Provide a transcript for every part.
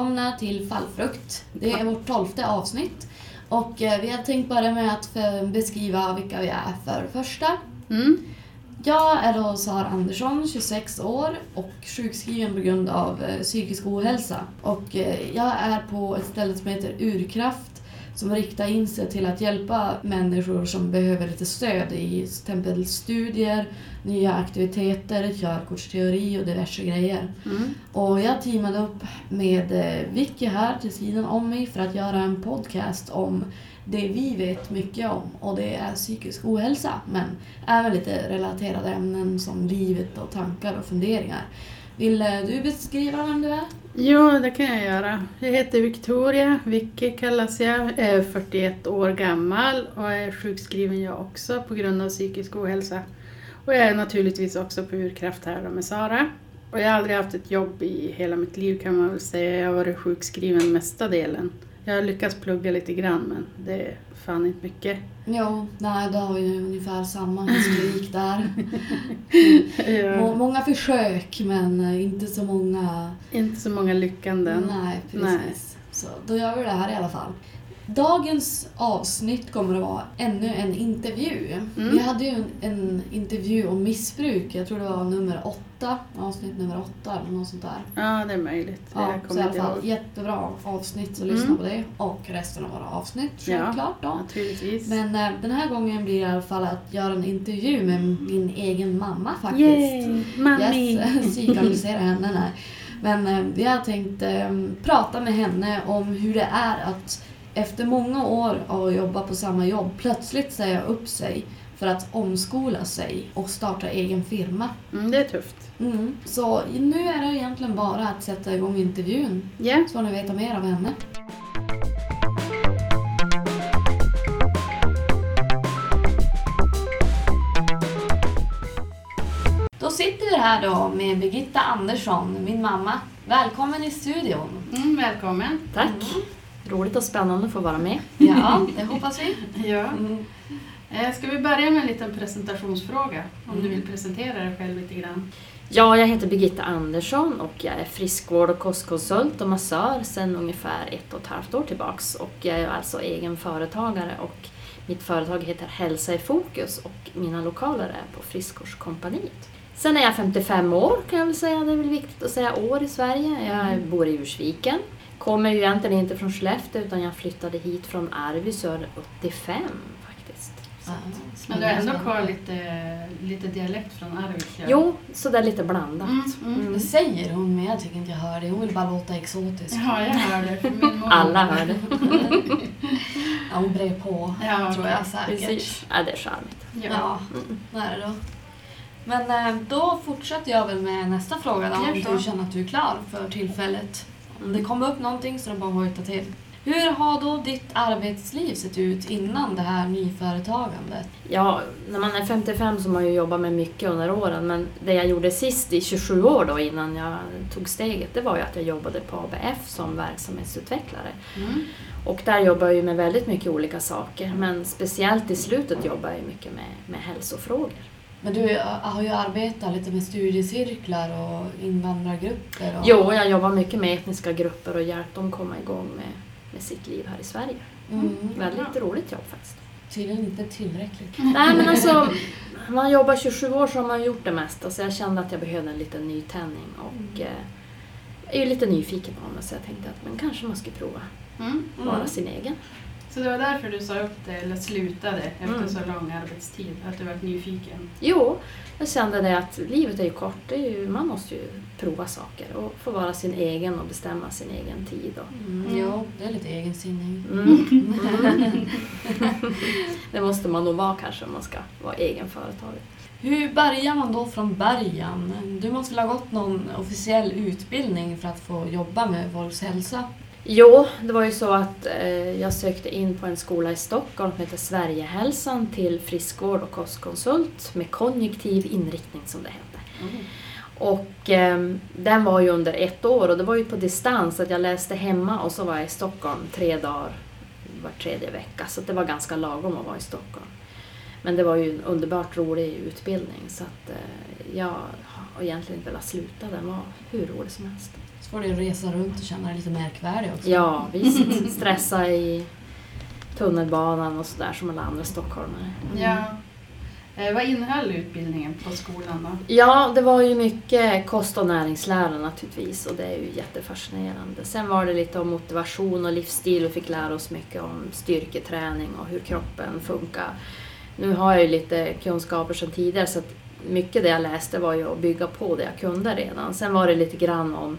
välkomna till Fallfrukt. Det är vårt tolfte avsnitt. Och eh, vi har tänkt börja med att för- beskriva vilka vi är för första. Mm. Jag är då Sara Andersson, 26 år och sjukskriven på grund av eh, psykisk ohälsa. Och eh, jag är på ett ställe som heter Urkraft som riktar in sig till att hjälpa människor som behöver lite stöd i till exempel studier, nya aktiviteter, körkortsteori och diverse grejer. Mm. Och jag teamade upp med eh, Vicky här till sidan om mig för att göra en podcast om det vi vet mycket om och det är psykisk ohälsa men även lite relaterade ämnen som livet och tankar och funderingar. Vill eh, du beskriva vem du är? Ja, det kan jag göra. Jag heter Victoria, Vicky kallas jag, Jag är 41 år gammal och är sjukskriven jag också på grund av psykisk ohälsa. Och jag är naturligtvis också på Urkraft här då med Sara. Och jag har aldrig haft ett jobb i hela mitt liv kan man väl säga. Jag har varit sjukskriven mesta delen. Jag har lyckats plugga lite grann men det är fan inte mycket. Jo, nej, då har vi ungefär samma historik där. Ja, många försök men inte så många inte så många lyckanden. Nej, precis. Nej. Så då gör vi det här i alla fall. Dagens avsnitt kommer att vara ännu en intervju. Mm. Vi hade ju en, en intervju om missbruk, jag tror det var nummer åtta, avsnitt nummer åtta eller något sånt där. Ja, det är möjligt. Ja, jag så i alla fall ihåg. jättebra avsnitt, så lyssna Mm. på det. Och resten av våra avsnitt, Ja. självklart då. Naturligtvis. Men eh, den här gången blir det i alla fall att göra en intervju med min egen mamma faktiskt. Yay! Mami! Yes, psykoanalysera henne. Nej. Men eh, vi har tänkt eh, prata med henne om hur det är att efter många år av att jobba på samma jobb plötsligt säga upp sig för att omskola sig och starta egen firma. Mm, det är tufft. Mm. Så nu är det egentligen bara att sätta igång intervjun Ja. så får ni veta mer av henne. Då sitter vi här då med Birgitta Andersson, min mamma. Välkommen i studion. Mm, välkommen. Tack! Mm. Roligt och spännande att få vara med. Ja, det hoppas vi. Ja. Mm. Eh, Ska vi börja med en liten presentationsfråga? Om du Mm. vill presentera dig själv lite grann. Ja, jag heter Birgitta Andersson och jag är friskvård och kostkonsult och massör sedan ungefär ett och ett halvt år tillbaks. Och jag är alltså egen företagare och mitt företag heter Hälsa i fokus och mina lokaler är på Friskvårdskompaniet. Sen är jag 55 år kan jag väl säga, det är väl viktigt att säga år i Sverige. Jag bor i Ursviken. Kommer ju egentligen inte från Skellefteå utan jag flyttade hit från Arvidsjaur 85 faktiskt. Så att- Men du har ändå kvar lite, lite dialekt från Arvidsjaur. Jo, så det är lite blandat. Mm, mm. Mm. Det säger hon, men jag tycker inte jag hör det. Hon vill bara låta exotisk. Ja, jag hör det. Alla hör det. Ja, hon brer på, Ja, tror jag säkert. Precis. Ja, det är charmigt. Ja. Ja, det är det då. Men eh, då fortsätter jag väl med nästa fråga då, om du känner att du är klar för tillfället. Om det kommer upp någonting så det bara att hojta till. Hur har då ditt arbetsliv sett ut innan det här nyföretagandet? Ja, när man är 55 så har man ju jobbat med mycket under åren men det jag gjorde sist i 27 år då innan jag tog steget det var ju att jag jobbade på ABF som verksamhetsutvecklare. Mm. Och där jobbar jag ju med väldigt mycket olika saker men speciellt i slutet jobbar jag mycket med, med hälsofrågor. Men du eh, har ju arbetat lite med studiecirklar och invandrargrupper. Och... Jo, jag jobbar mycket med etniska grupper och hjälpt dem komma igång med, med sitt liv här i Sverige. Mm. Väldigt roligt jobb faktiskt. Tydligen inte tillräckligt. Nej men alltså, man jobbar 27 år så har man gjort det mesta så jag kände att jag behövde en liten nytändning och eh, jag är ju lite nyfiken på det så jag tänkte att men kanske man skulle prova Mm. vara Mm. sin egen. Så det var därför du sa upp det, eller slutade efter Mm. så lång arbetstid? Att du var nyfiken? Jo, jag kände det att livet är ju kort, det är ju, man måste ju prova saker och få vara sin egen och bestämma sin egen tid. Och, Mm. Jo, det är lite egensinnig. mm. Mm. det måste man nog vara kanske om man ska vara egen företagare. Hur börjar man då från början? Du måste väl ha gått någon officiell utbildning för att få jobba med folks hälsa? Jo, det var ju så att eh, jag sökte in på en skola i Stockholm som heter Sverigehälsan till friskvård och kostkonsult med konjunktiv inriktning som det hette. Och eh, den var ju under ett år och det var ju på distans att jag läste hemma och så var jag i Stockholm tre dagar var tredje vecka så det var ganska lagom att vara i Stockholm. Men det var ju en underbart rolig utbildning så att eh, jag och egentligen inte velat sluta. Den var hur rolig som helst. Så får du resa runt och känna dig lite märkvärdig också. Ja, visst. Stressa i tunnelbanan och sådär som alla andra stockholmare. Ja. Eh, vad innehöll utbildningen på skolan då? Ja, det var ju mycket kost och näringslära naturligtvis och det är ju jättefascinerande. Sen var det lite om motivation och livsstil. Vi fick lära oss mycket om styrketräning och hur kroppen funkar. Nu har jag ju lite kunskaper sedan tidigare så att mycket det jag läste var ju att bygga på det jag kunde redan. Sen var det lite grann om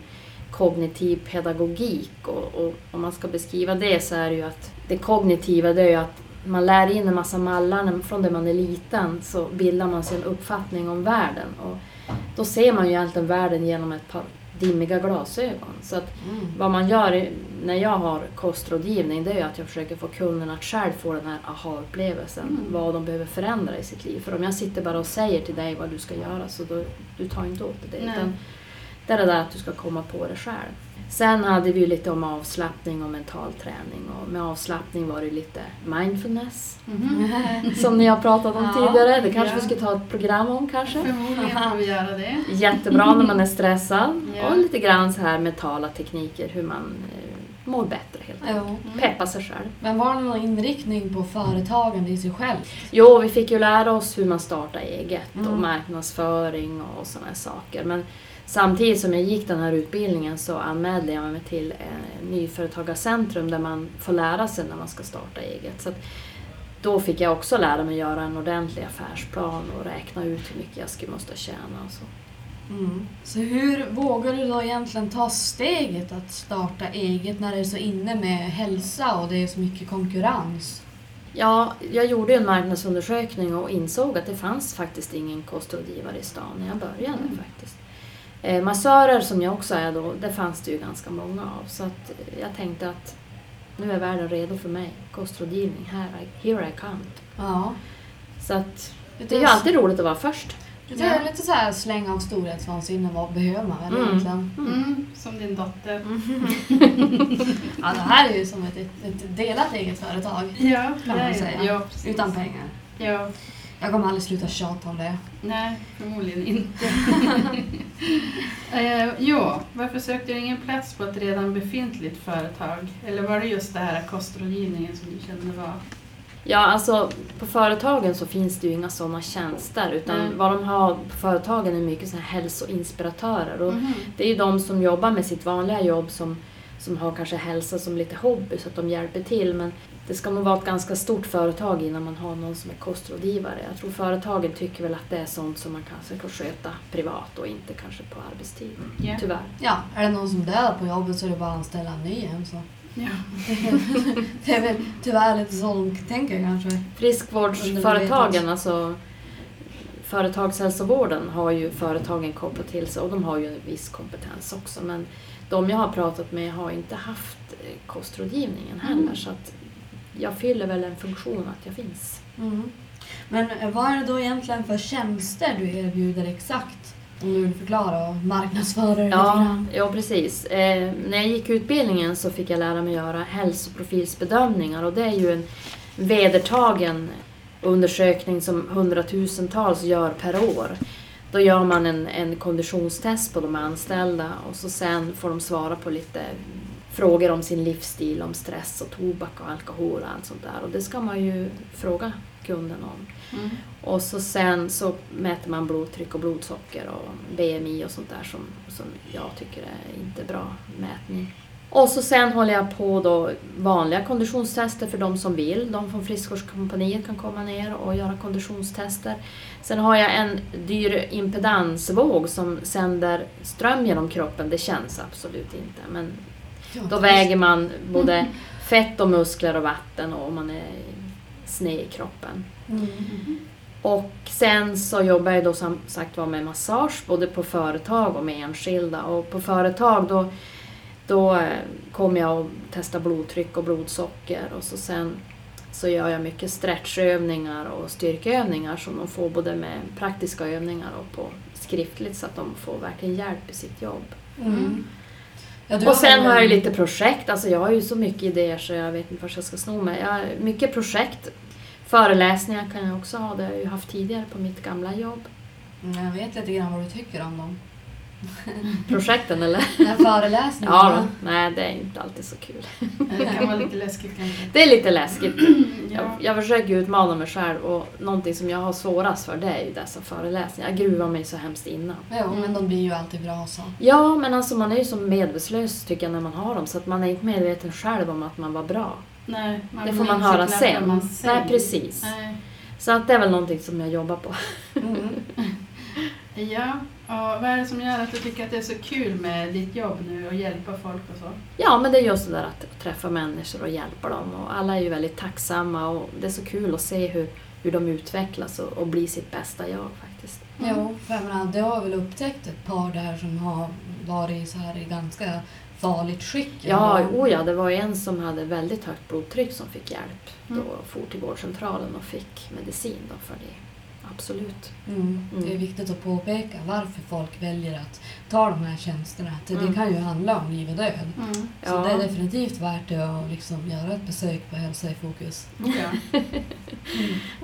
kognitiv pedagogik och, och om man ska beskriva det så är det ju att det kognitiva det är ju att man lär in en massa mallar från det man är liten så bildar man sig en uppfattning om världen. Och då ser man ju egentligen världen genom ett par dimmiga glasögon. Så att Mm. vad man gör när jag har kostrådgivning det är att jag försöker få kunden att själv få den här aha-upplevelsen. Mm. Vad de behöver förändra i sitt liv. För om jag sitter bara och säger till dig vad du ska göra så då, du tar inte åt dig. Utan där att du ska komma på det själv. Sen hade vi lite om avslappning och mental träning. Och med avslappning var det lite mindfulness. Mhm. Som ni har pratat om Ja, tidigare. Det kanske ja. vi ska ta ett program om kanske. Förmodligen får vi göra det. Jättebra när man är stressad. Ja. Och lite grann så här mentala tekniker, hur man eh, mår bättre helt enkelt. Jo. Peppa sig själv. Men var det någon inriktning på företagande i sig själv? Jo, vi fick ju lära oss hur man startar eget och Mm. marknadsföring och sådana saker. Men samtidigt som jag gick den här utbildningen så anmälde jag mig till eh, Nyföretagarcentrum där man får lära sig när man ska starta eget. Så att då fick jag också lära mig göra en ordentlig affärsplan och räkna ut hur mycket jag skulle måste tjäna och så. Mm. Så hur vågar du då egentligen ta steget att starta eget när det är så inne med hälsa och det är så mycket konkurrens? Ja, jag gjorde en marknadsundersökning och insåg att det fanns faktiskt ingen kostrådgivare i stan när jag började Mm. faktiskt. Eh, massörer som jag också är då, det fanns det ju ganska många av. Så att jag tänkte att nu är världen redo för mig. Kostrådgivning, här, I, here I come. Ja. Så att det är ju alltid roligt att vara först. Det är lite så här släng av storhetsvansinne, vad behöver man väl Mm. egentligen? Mm, som din dotter. Ja, det här är ju som ett, ett delat eget företag. Ja, Kan man säga. Ja. Utan pengar. Ja, Jag kommer aldrig sluta tjata om det. nej, förmodligen inte. eh, jo, varför sökte du ingen plats på ett redan befintligt företag? Eller var det just det här kostrådgivningen som du kände var... Ja, alltså på företagen så finns det ju inga sådana tjänster utan Mm. vad de har på företagen är mycket så här hälsoinspiratörer. Och Mhm. Det är ju de som jobbar med sitt vanliga jobb som, som har kanske hälsa som lite hobby så att de hjälper till. Men det ska nog vara ett ganska stort företag innan man har någon som är kostrådgivare. Jag tror företagen tycker väl att det är sånt som man kanske kan sköta privat och inte kanske på arbetstid. Ja. Tyvärr. Ja, är det någon som dör på jobbet så är det bara att anställa en ny en. Så. Ja. Det är väl tyvärr lite så de tänker kanske. Friskvårdsföretagen, alltså företagshälsovården har ju företagen kopplat till sig och de har ju en viss kompetens också. Men de jag har pratat med har inte haft eh, kostrådgivningen heller Mm. så att jag fyller väl en funktion att jag finns. Mm. Men eh, vad är det då egentligen för tjänster du erbjuder exakt? Om du vill förklara och marknadsföra Ja, ja precis. Eh, när jag gick utbildningen så fick jag lära mig göra hälsoprofilsbedömningar och det är ju en vedertagen undersökning som hundratusentals gör per år. Då gör man en, en konditionstest på de anställda och så sen får de svara på lite frågor om sin livsstil, om stress och tobak och alkohol och allt sånt där. Och det ska man ju fråga kunden om. Mm. Och så sen så mäter man blodtryck och blodsocker och BMI och sånt där som, som jag tycker är inte bra mätning. Och så sen håller jag på då vanliga konditionstester för de som vill. De från Friskvårdskompaniet kan komma ner och göra konditionstester. Sen har jag en dyr impedansvåg som sänder ström genom kroppen. Det känns absolut inte. Men Ja, då väger man både fett och muskler och vatten och om man är sned i kroppen. Mm. Och sen så jobbar jag då som sagt var med massage både på företag och med enskilda. Och på företag då, då eh, kommer jag att testa blodtryck och blodsocker och så sen så gör jag mycket stretchövningar och styrkeövningar som de får både med praktiska övningar och på skriftligt så att de får verkligen hjälp i sitt jobb. Mm. Ja, Och sen har jag ju lite projekt, alltså jag har ju så mycket idéer så jag vet inte vart jag ska sno mig. Jag har mycket projekt. Föreläsningar kan jag också ha, det har jag ju haft tidigare på mitt gamla jobb. Jag vet lite grann vad du tycker om dem. Projekten eller? Den föreläsningen. Ja, då. nej det är inte alltid så kul. Det kan vara lite läskigt kanske. Det är lite läskigt. Ja. Jag, jag försöker utmana mig själv och någonting som jag har svårast för det är ju dessa föreläsningar. Jag gruvar mig så hemskt innan. Jo, men de blir ju alltid bra så. Ja, men alltså man är ju så medvetslös tycker jag när man har dem så att man är inte medveten själv om att man var bra. Nej, Det vill får man höra sen. man Nej, precis. Nej. Så att det är väl någonting som jag jobbar på. Mm. Ja, och vad är det som gör att du tycker att det är så kul med ditt jobb nu och hjälpa folk och så? Ja, men det är just det där att träffa människor och hjälpa dem. Och alla är ju väldigt tacksamma och det är så kul att se hur, hur de utvecklas och, och blir sitt bästa jag faktiskt. Jo, för jag menar, det har väl upptäckt ett par där som har varit så här i ganska farligt skick. Ja, ändå. oh ja, det var en som hade väldigt högt blodtryck som fick hjälp. Mm. Då for till vårdcentralen och fick medicin då för det. Absolut. Mm. Det är Mm. viktigt att påpeka varför folk väljer att ta de här tjänsterna. Det Mm. kan ju handla om liv och död. Mm. Så Ja. det är definitivt värt det att liksom göra ett besök på Hälsa i fokus. Ja. Mm.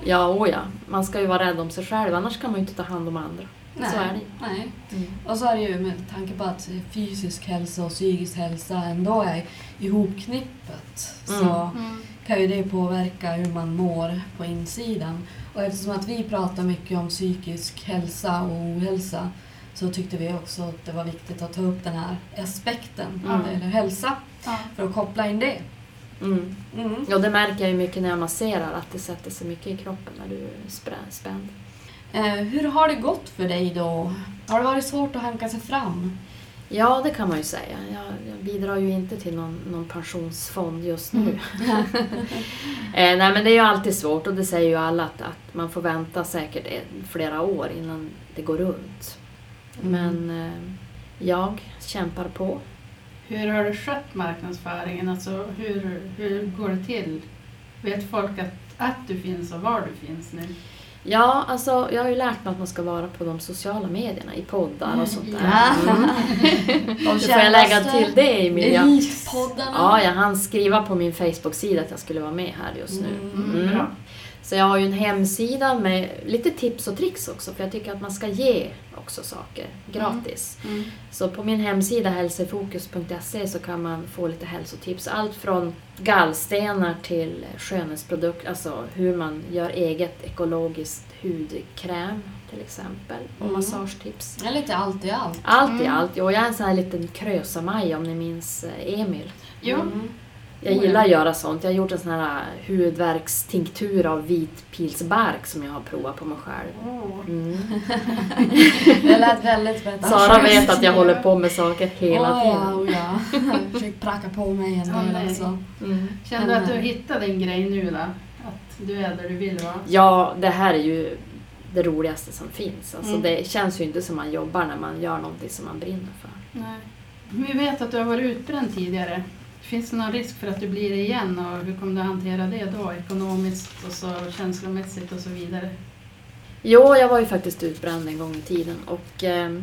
Ja, oh ja. Man ska ju vara rädd om sig själv, annars kan man ju inte ta hand om andra. Nej. Så är det Nej. Mm. Och så är det ju med tanke på att fysisk hälsa och psykisk hälsa ändå är ihopknippat så Mm. Kan ju det påverka hur man mår på insidan. Och eftersom att vi pratar mycket om psykisk hälsa och ohälsa så tyckte vi också att det var viktigt att ta upp den här aspekten Mm. eller hälsa Ja. för att koppla in det. Mm. Mm. Ja, det märker jag ju mycket när jag masserar, att det sätter sig mycket i kroppen när du är spänd. Eh, hur har det gått för dig då? Har det varit svårt att hanka sig fram? Ja, det kan man ju säga. Jag, jag bidrar ju inte till någon, någon pensionsfond just nu. Mm. eh, nej, men det är ju alltid svårt och det säger ju alla att, att man får vänta säkert flera år innan det går runt. Mm. Men eh, jag kämpar på. Hur har du skött marknadsföringen? Alltså, hur, hur går det till? Vet folk att, att du finns och var du finns nu? Ja, alltså jag har ju lärt mig att man ska vara på de sociala medierna, i poddar och sånt där. Mm. Då får jag lägga till det i min... Ja, Elitpoddarna. ja, jag hann skriva på min Facebook-sida att jag skulle vara med här just nu. Mm. Mm. Så jag har ju en hemsida med lite tips och tricks också för jag tycker att man ska ge också saker gratis. Mm. Så på min hemsida hälsofokus.se så kan man få lite hälsotips. Allt från gallstenar till skönhetsprodukter, alltså hur man gör eget ekologiskt hudkräm till exempel. Och Mm. massagetips. Är lite allt i allt. Allt i Mm. allt. Och jag är en sån här liten krösa-Maja om ni minns eh, Emil. Jo. Mm. Jag Oh, ja. gillar att göra sånt. Jag har gjort en sån här hudvärkstinktur av vitpilsbark som jag har provat på mig själv. Mm. Det lät väldigt spännande. Sara vet att jag håller på med saker hela Åh, tiden. Ja, oh, ja. Jag försöker pracka på mig en del alltså. Mm. Känner du att du har hittat din grej nu då? Att du är där du vill vara? Ja, det här är ju det roligaste som finns. Alltså, Mm. Det känns ju inte som man jobbar när man gör någonting som man brinner för. Nej. Vi vet att du har varit utbränd tidigare. Finns det någon risk för att du blir det igen och hur kommer du hantera det då? Ekonomiskt och så känslomässigt och så vidare. Jo, jag var ju faktiskt utbränd en gång i tiden och eh,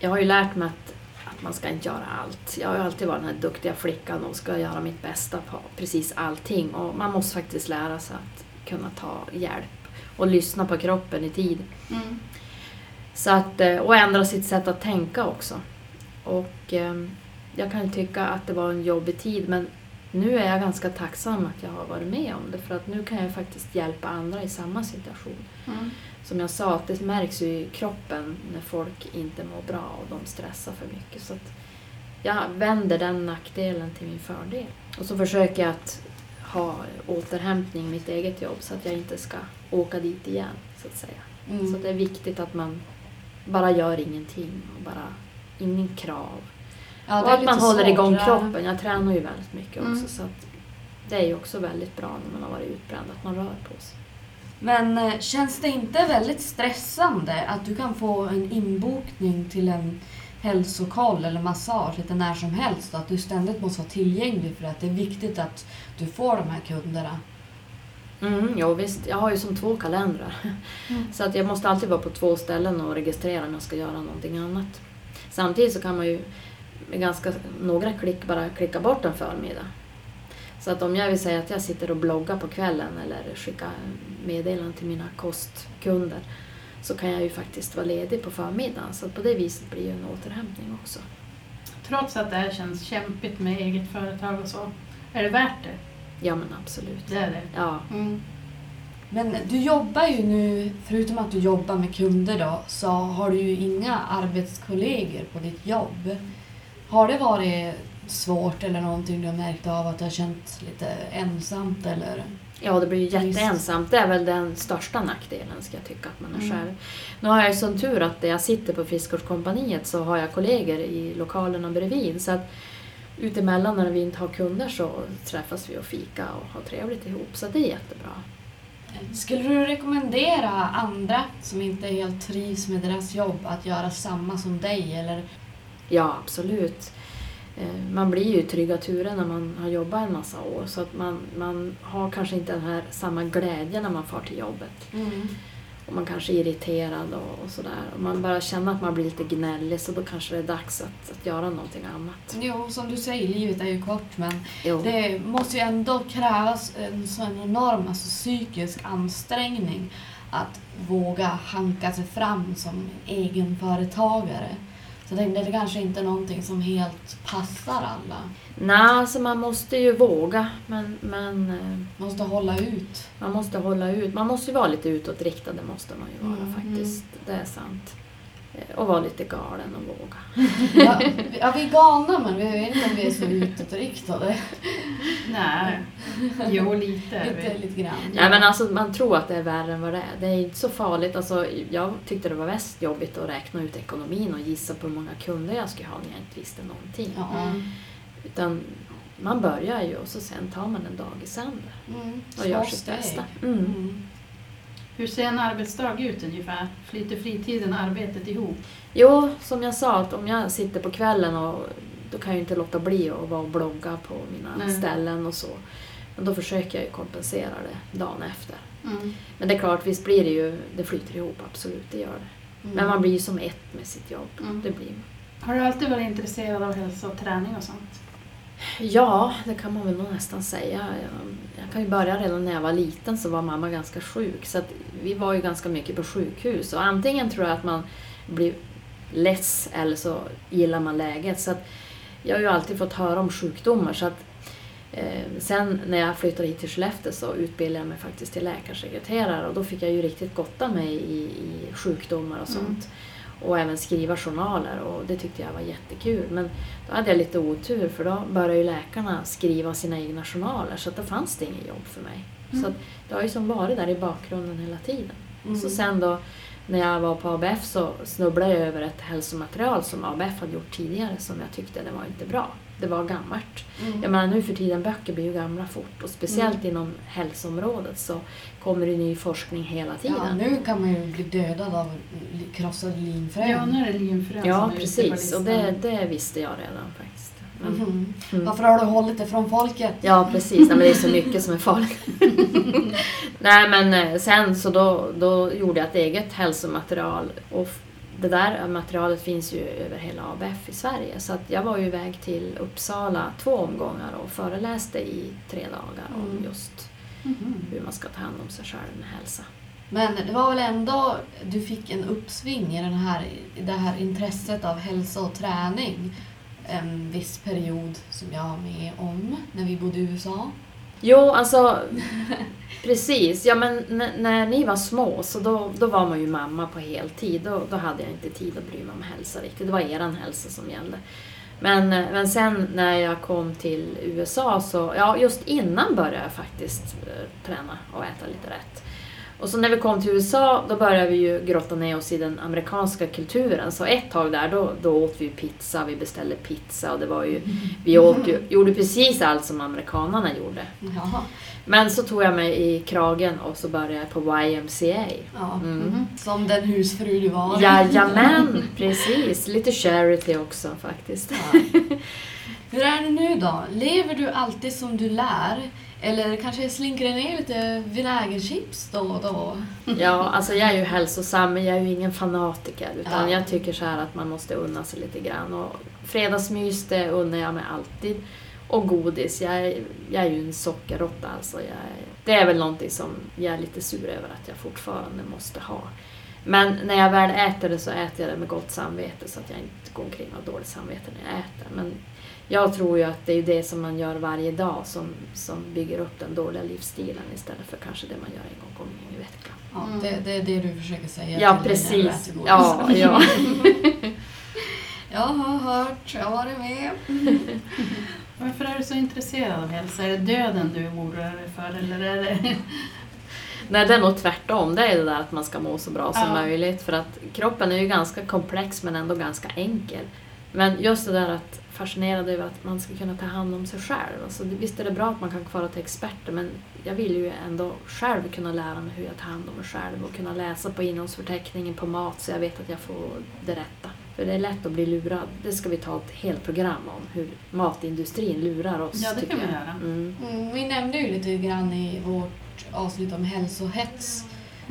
jag har ju lärt mig att, att man ska inte göra allt. Jag har ju alltid varit den här duktiga flickan och ska göra mitt bästa på precis allting och man måste faktiskt lära sig att kunna ta hjälp och lyssna på kroppen i tid. Mm. Så att, eh, och ändra sitt sätt att tänka också. Och eh, jag kan tycka att det var en jobbig tid men nu är jag ganska tacksam att jag har varit med om det för att nu kan jag faktiskt hjälpa andra i samma situation. Mm. Som jag sa, att det märks ju i kroppen när folk inte mår bra och de stressar för mycket. Så jag vänder den nackdelen till min fördel. Och så försöker jag att ha återhämtning i mitt eget jobb så att jag inte ska åka dit igen, så att säga. Mm. Så det är viktigt att man bara gör ingenting och bara ingen krav. Ja, och att man håller svårt, igång kroppen. Jag tränar ju väldigt mycket också Mm. så att det är ju också väldigt bra när man har varit utbränd att man rör på sig. Men eh, känns det inte väldigt stressande att du kan få en inbokning till en hälsokoll eller massage lite när som helst och att du ständigt måste vara tillgänglig för att det är viktigt att du får de här kunderna? Mm, jo, visst, jag har ju som två kalendrar. Mm. Så att jag måste alltid vara på två ställen och registrera om jag ska göra någonting annat. Samtidigt så kan man ju med ganska några klick bara klicka bort en förmiddag. Så att om jag vill säga att jag sitter och bloggar på kvällen eller skickar meddelanden till mina kostkunder så kan jag ju faktiskt vara ledig på förmiddagen. Så på det viset blir det en återhämtning också. Trots att det här känns kämpigt med eget företag och så, är det värt det? Ja men absolut. Det är det. Ja. Mm. Men du jobbar ju nu, förutom att du jobbar med kunder då, så har du ju inga arbetskollegor på ditt jobb. Har det varit svårt eller någonting du har märkt av att du har känt lite ensamt eller? Ja, det blir ju jätteensamt. Det är väl den största nackdelen, ska jag tycka, att man är Mm. själv. Nu har jag ju sån tur att där jag sitter på Friskvårdskompaniet så har jag kollegor i lokalerna bredvid. Så att utemellan när vi inte har kunder så träffas vi och fika och har trevligt ihop. Så det är jättebra. Skulle du rekommendera andra som inte helt trivs med deras jobb att göra samma som dig? Eller? Ja, absolut. Eh, Man blir ju trygga turer när man har jobbat en massa år så att man, man har kanske inte den här samma glädje när man far till jobbet. Och man kanske är irriterad och, och sådär. Och man bara känner att man blir lite gnällig så då kanske det är dags att, att göra någonting annat. Jo, som du säger, livet är ju kort men Jo. det måste ju ändå krävas en sån enorm alltså, psykisk ansträngning att våga hanka sig fram som egenföretagare. Så jag tänkte, det kanske inte är någonting som helt passar alla. Nej, alltså man måste ju våga men, men eh, Måste hålla ut. man måste hålla ut. Man måste ju vara lite utåtriktad, det måste man ju vara Mm. faktiskt. Det är sant. Eh, Och vara lite galen och våga. Ja, vi- ja, vi är galna men vi vet inte om vi är så utåtriktade. Nej, jo lite Lite, lite grann. Nej men alltså man tror att det är värre än vad det är. Det är inte så farligt. Alltså, jag tyckte det var mest jobbigt att räkna ut ekonomin och gissa på hur många kunder jag skulle ha när jag inte visste någonting. Ja. Mm. Utan man börjar ju och så sen tar man en dag i sänder Mm. och gör sitt bästa. Mm. Mm. Hur ser en arbetsdag ut ungefär? Flyter fritiden och arbetet ihop? Jo, som jag sa, att om jag sitter på kvällen och då kan jag inte låta bli att vara och blogga på mina Nej. ställen och så. Men då försöker jag ju kompensera det dagen efter. Mm. Men det är klart, visst blir det ju, det flyter ihop, absolut, det gör det. Mm. Men man blir ju som ett med sitt jobb. Mm. Det blir man. Har du alltid varit intresserad av hälsa och träning och sånt? Ja, det kan man väl nog nästan säga. Jag, kan ju börja redan när jag var liten så var mamma ganska sjuk. Så vi var ju ganska mycket på sjukhus. Och antingen tror jag att man blir less eller så gillar man läget. Så jag har ju alltid fått höra om sjukdomar. Så att, eh, sen när jag flyttade hit till Skellefteå så utbildade jag mig faktiskt till läkarsekreterare. Och då fick jag ju riktigt gotta mig i, i sjukdomar och Mm. Och även skriva journaler och det tyckte jag var jättekul. Men då hade jag lite otur för då började ju läkarna skriva sina egna journaler så att då fanns det inget jobb för mig. Mm. Så att det har ju som varit där i bakgrunden hela tiden. Mm. Så sen då när jag var på ABF så snubblade jag över ett hälsomaterial som ABF hade gjort tidigare som jag tyckte det var inte bra. Det var gammalt. Mm. Jag menar nu för tiden, böcker blir ju gamla fort och speciellt Mm. inom hälsoområdet så kommer det ny forskning hela tiden. Ja, nu kan man ju bli dödad av krossade linfrön. Ja, nu är det linfrön Ja, precis. Och det, det visste jag redan faktiskt. Men, Mhm. Mm. Varför har du hållit det från folket? Ja, precis. Nej, men det är så mycket som är farligt. Nej, men eh, sen så då, då gjorde jag ett eget hälsomaterial. Och det där materialet finns ju över hela ABF i Sverige. Så att jag var ju iväg till Uppsala två omgångar och föreläste i tre dagar om Mm. just Mhm. hur man ska ta hand om sig själv med hälsa. Men det var väl ändå, du fick en uppsving i den här, i det här intresset av hälsa och träning en viss period som jag var med om när vi bodde i USA. Jo, alltså precis. Ja, men när ni var små så då, då var man ju mamma på heltid. Då, då hade jag inte tid att bry mig om hälsa riktigt. Det var eran hälsa som gällde. Men, eh, men sen när jag kom till USA så, ja just innan började jag faktiskt eh, träna och äta lite rätt. Och så när vi kom till USA då började vi ju grotta ner oss i den amerikanska kulturen. Så ett tag där då, då åt vi pizza, vi beställde pizza och det var ju, vi åt ju, gjorde precis allt som amerikanarna gjorde. Jaha. Men så tog jag mig i kragen och så började jag på YMCA. Ja. Mm. Mhm. Som den husfru du var. Jajamän, precis. Lite charity också faktiskt. Ja. Hur är det nu då? Lever du alltid som du lär? Eller kanske slinker det ner lite vinägerchips då och då? Ja, alltså jag är ju hälsosam men jag är ju ingen fanatiker. Utan Ja. jag tycker så här att man måste unna sig lite grann. Och fredagsmys det unnar jag mig alltid. Och godis, jag är, jag är ju en sockerråtta alltså. Jag det är väl någonting som jag är lite sur över att jag fortfarande måste ha. Men när jag väl äter det så äter jag det med gott samvete så att jag inte går omkring och har dåligt samvete när jag äter. Men jag tror ju att det är det som man gör varje dag som, som bygger upp den dåliga livsstilen istället för kanske det man gör en gång i veckan. Ja, Mm. det, det är det du försöker säga Ja, till precis. godis. Ja, ja. Jag har hört, jag har varit med. Varför är du så intresserad av hälsa? Är det döden du oroar dig för eller är det... Nej, det är nog tvärtom. Det är det där att man ska må så bra som Ja. möjligt. För att kroppen är ju ganska komplex men ändå ganska enkel. Men just det där att fascinerad över att man ska kunna ta hand om sig själv. Alltså, visst är det bra att man kan fara till experter men jag vill ju ändå själv kunna lära mig hur jag tar hand om mig själv och kunna läsa på innehållsförteckningen på mat så jag vet att jag får det rätta. För det är lätt att bli lurad. Det ska vi ta ett helt program om, hur matindustrin lurar oss. Ja, det kan vi göra. Mm. Mm, vi nämnde ju lite grann i vårt avsnitt om hälsohets,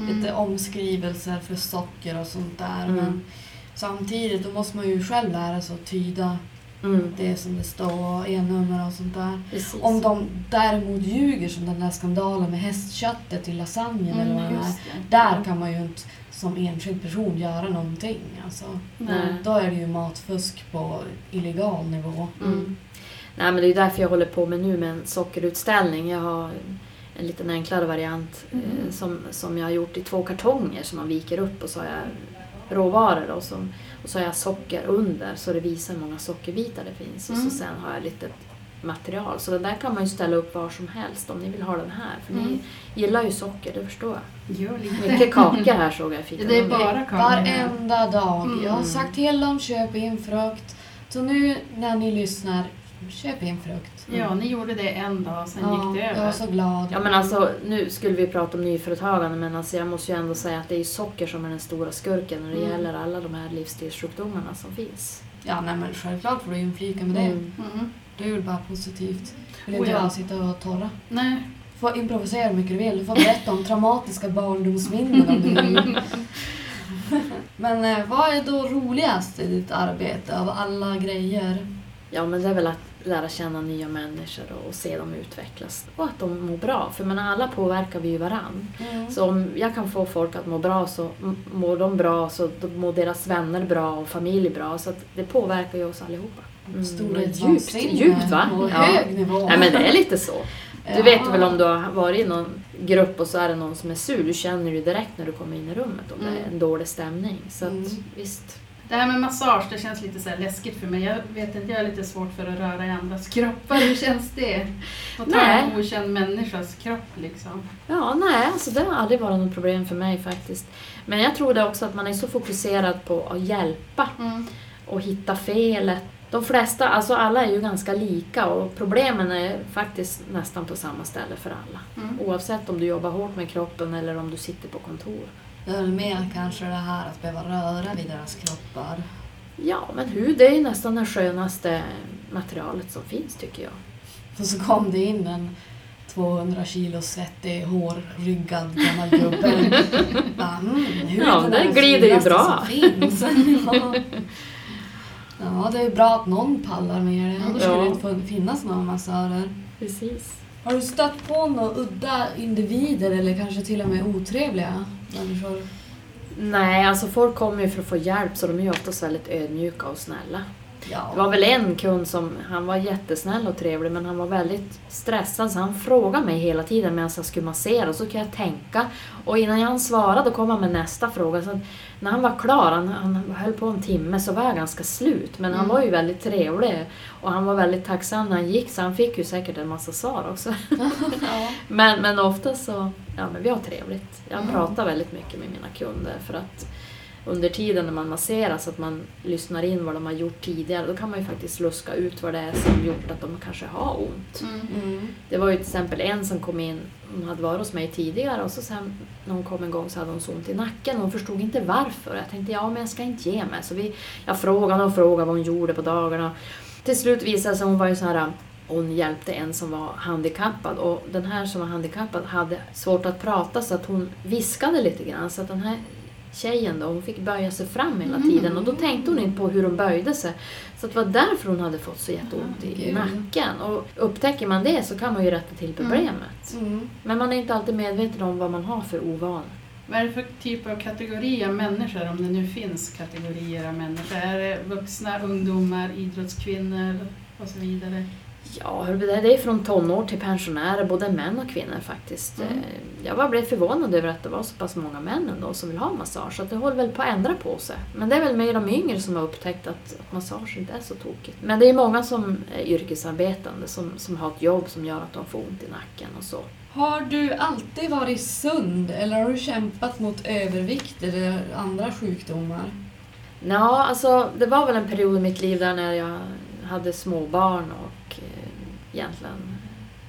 lite omskrivelser för socker och sånt där. Mm. Men samtidigt då måste man ju själv lära sig att tyda Mm. det som det står, e-nummer och sånt där. Precis. Om de däremot ljuger som den där skandalen med hästköttet till lasagnen eller vad det Mm, är. Där kan man ju inte som enskild person göra någonting. Alltså, Nej. då är det ju matfusk på illegal nivå. Mm. Nej, men det är därför jag håller på med nu med en sockerutställning. Jag har en liten enklare variant Mm. eh, som, som jag har gjort i två kartonger som man viker upp och så har jag råvaror då, som, och så har jag socker under så det visar hur många sockerbitar det finns. Och Mm. så sen har jag lite material. Så det där kan man ju ställa upp var som helst om ni vill ha den här. För Mm. ni gillar ju socker, det förstår jag. Gör lite. Mycket kakor här såg jag i. Det är bara kakor. Varenda dag. Mm. Jag har sagt till dem, köp in frukt. Så nu när ni lyssnar, köp in frukt. Ja, ni gjorde det en dag, sen Ja, gick det jag över. var så glad. Ja men alltså nu skulle vi prata om nyföretagande men alltså jag måste ju ändå säga att det är socker som är den stora skurken när det Mm. gäller alla de här livsstilssjukdomarna som finns. Ja, nej, men självklart får du inflika med det. Mm. Mm. Det är ju bara positivt. Vill Oh, inte ja. bara sitta och torra. Nej. Du får improvisera hur mycket du vill. Du får berätta om traumatiska barndomsminnen om du vill. Men eh, vad är då roligast i ditt arbete av alla grejer? Ja men det är väl att lära känna nya människor och, se dem utvecklas. Och att de mår bra, för men alla påverkar vi ju varann. Så om jag kan få folk att må bra så mår de bra, så mår deras vänner bra och familj bra. Så att det påverkar ju oss allihopa. Mm, Storhetsvansinne djupt, djupt va? På Ja. hög nivå. Nej men det är lite så. Du Ja. vet väl om du har varit i någon grupp och så är det någon som är sur, du känner ju direkt när du kommer in i rummet om det är Mm. en dålig stämning. Så att, Mm. visst. Det här med massage, det känns lite så här läskigt för mig. Jag vet inte, jag har lite svårt för att röra i andras kroppar. Hur känns det? Att ta en okänd människas kropp liksom. Ja, nej, alltså det har aldrig varit något problem för mig faktiskt. Men jag tror det också att man är så fokuserad på att hjälpa Mm. och hitta felet. De flesta, alltså alla är ju ganska lika och problemen är faktiskt nästan på samma ställe för alla. Mm. Oavsett om du jobbar hårt med kroppen eller om du sitter på kontor. Det är mer kanske det här att behöva röra vid deras kroppar. Ja, men hud är ju nästan det skönaste materialet som finns tycker jag. Och så kom det in en 200 kilo svettig, hårryggad gammal gubbe. Mm, Ja, det glider ju bra. som finns. ja. Ja, det är ju bra att någon pallar med det. Annars Ja. skulle det inte finnas några massörer. Precis. Har du stött på några udda individer eller kanske till och med otrevliga människor? Nej, alltså folk kommer ju för att få hjälp så de är ju oftast väldigt ödmjuka och snälla. Ja. Det var väl en kund som, han var jättesnäll och trevlig men han var väldigt stressad så han frågade mig hela tiden medan jag skulle massera och så kan jag tänka. Och innan jag hann svara då kom han med nästa fråga. Så när han var klar, han, han höll på en timme, så var jag ganska slut. Men han Mm. var ju väldigt trevlig och han var väldigt tacksam när han gick så han fick ju säkert en massa svar också. ja. Men, men ofta så, ja men vi har trevligt. Jag Mm. pratar väldigt mycket med mina kunder för att under tiden när man masserar så att man lyssnar in vad de har gjort tidigare, då kan man ju faktiskt luska ut vad det är som gjort att de kanske har ont. Mm. Mm. Det var ju till exempel en som kom in, hon hade varit hos mig tidigare och så sen när hon kom en gång så hade hon så ont i nacken och hon förstod inte varför. Jag tänkte ja men jag ska inte ge mig. Så vi, jag frågade och frågade vad hon gjorde på dagarna. Till slut visade det sig hon var ju så här hon hjälpte en som var handikappad och den här som var handikappad hade svårt att prata så att hon viskade lite grann så att den här tjejen då, hon fick böja sig fram hela tiden och då tänkte hon inte på hur hon böjde sig. Så det var därför hon hade fått så jätteont i, Gud. nacken. Och upptäcker man det så kan man ju rätta till problemet. Mm. Men man är inte alltid medveten om vad man har för ovan. Vad är det för typ av kategori av människor, om det nu finns kategorier av människor? Är det vuxna, ungdomar, idrottskvinnor och så vidare? Ja, det är från tonår till pensionärer, både män och kvinnor faktiskt. Mm. Eh, Jag bara blev förvånad över att det var så pass många män ändå som vill ha massage. Så det håller väl på att ändra på sig. Men det är väl mer de yngre som har upptäckt att, massage inte är så tokigt. Men det är många som är yrkesarbetande som, som har ett jobb som gör att de får ont i nacken och så. Har du alltid varit sund eller har du kämpat mot övervikt eller andra sjukdomar? Ja, alltså det var väl en period i mitt liv där när jag hade småbarn och egentligen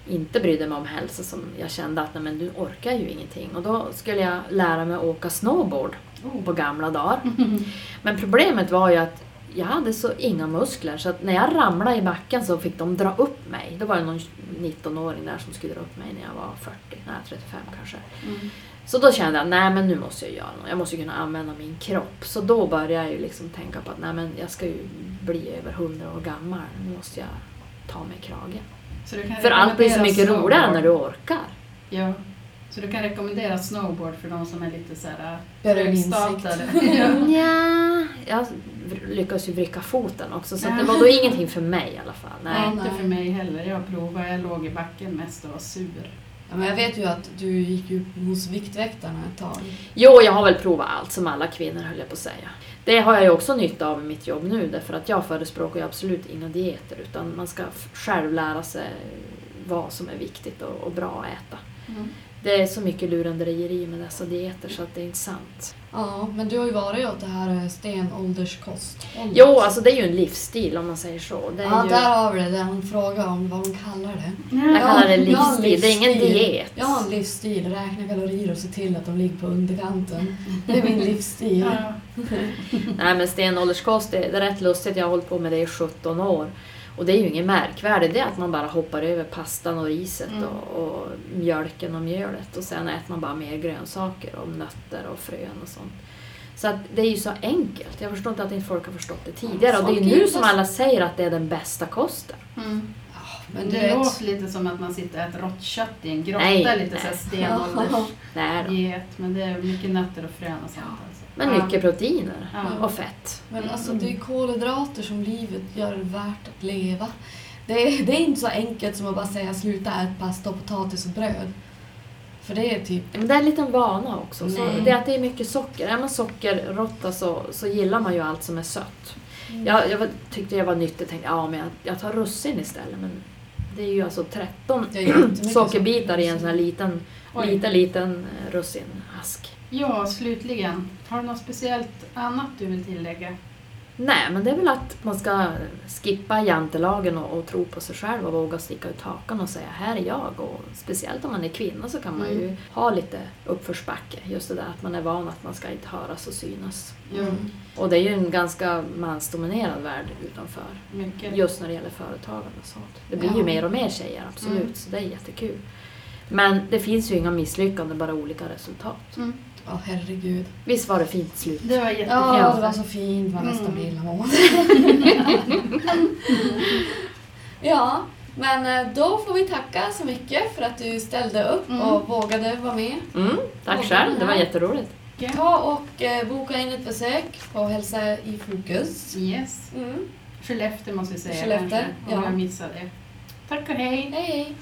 inte brydde mig om hälsa som jag kände att nej, men du orkar ju ingenting. Och då skulle jag lära mig att åka snowboard på gamla dagar. Men problemet var ju att jag hade så inga muskler så att när jag ramlade i backen så fick de dra upp mig. Då var det någon 19-åring där som skulle dra upp mig när jag var 40, nej 35 kanske. Mm. Så då kände jag, nej men nu måste jag göra något. Jag måste ju kunna använda min kropp. Så då började jag ju liksom tänka på att nej men jag ska ju bli över 100 år gammal. Nu måste jag ta mig i kragen. Så du kan För allt blir så mycket roligare snowboard. när du orkar. Ja. Så du kan rekommendera snowboard för de som är lite så här Behöver en högstartade. ja. Ja, jag lyckades ju vricka foten också så det var då ingenting för mig i alla fall. Nej, Nej. inte för mig heller. Jag provade, jag låg i backen mest och var sur. Ja, men jag vet ju att du gick ju hos Viktväktarna ett tag. Jo, jag har väl provat allt som alla kvinnor höll jag på att säga. Det har jag ju också nytta av i mitt jobb nu därför att jag förespråkar ju absolut inga dieter utan man ska själv lära sig vad som är viktigt och, och bra att äta. Det är så mycket lurendrejeri med dessa dieter så att det är inte sant. Ja, men du har ju varit åt det här eh, stenålderskost. Jo, alltså det är ju en livsstil om man säger så. Det är Ja, ju, där har vi det. Den han frågar om vad de kallar det. jag kallar det en livsstil, det är ingen livsstil. diet. Jag har en livsstil, räkna kalorier och se till att de ligger på underkanten. Det är min livsstil. Ja. Nej men stenålderskost, det, det är rätt lustigt. Jag har hållit på med det i 17 år. Och det är ju inget märkvärdigt, det är att man bara hoppar över pastan och riset Mm. och, och mjölken och mjölet och sen äter man bara mer grönsaker och nötter och frön och sånt. Så att det är ju så enkelt. Jag förstår inte att inte folk har förstått det tidigare. Och det är ju nu som alla säger att det är den bästa kosten. Mm. Men Men det låter lite som att man sitter och äter rått kött i en grotta, Nej, lite så här nej. stenåldersdiet. Men det är mycket nötter och frön och sånt. Alltså. Men Ja. mycket proteiner Ja. och fett. Men alltså det är kolhydrater som livet gör värt att leva. Det är, det är inte så enkelt som att bara säga sluta äta pasta och potatis och bröd. För det är typ... Men det är en liten vana också. Så Nej. det är att det är mycket socker. Är man sockerråtta så, så gillar man ju allt som är sött. Jag, jag var, tyckte jag var nyttigt. Tänkte ja, men jag, jag tar russin istället. Men det är ju alltså 13 Det är jättemycket sockerbitar i en sån här liten, Oj. liten, liten eh, russinask. Ja, slutligen. Har du något speciellt annat du vill tillägga? Nej, men det är väl att man ska skippa jantelagen och, och tro på sig själv och våga sticka ut hakan och säga här är jag. Och speciellt om man är kvinna så kan man ju Mm. ha lite uppförsbacke. Just det där att man är van att man ska inte höras och synas. Mm. Och det är ju en ganska mansdominerad värld utanför. Mycket. Just när det gäller företagande och sånt. Det blir ju Ja. mer och mer tjejer, absolut. Mm. Så det är jättekul. Men det finns ju inga misslyckanden, bara olika resultat. Mm. Ja, herregud. Visst var det fint slut? Det var jättefint. Ja, det var så fint vad nästan Mm. blir ja, men eh, då får vi tacka så mycket för att du ställde upp Mm. och vågade vara med. Mm, tack själv, det var jätteroligt. Ta och eh, boka in ett besök på Hälsa i fokus. Yes. Mm. Skellefteå måste vi säga Skellefteå, kanske, om ja. jag missade det. Tack och hej! Hej, hej!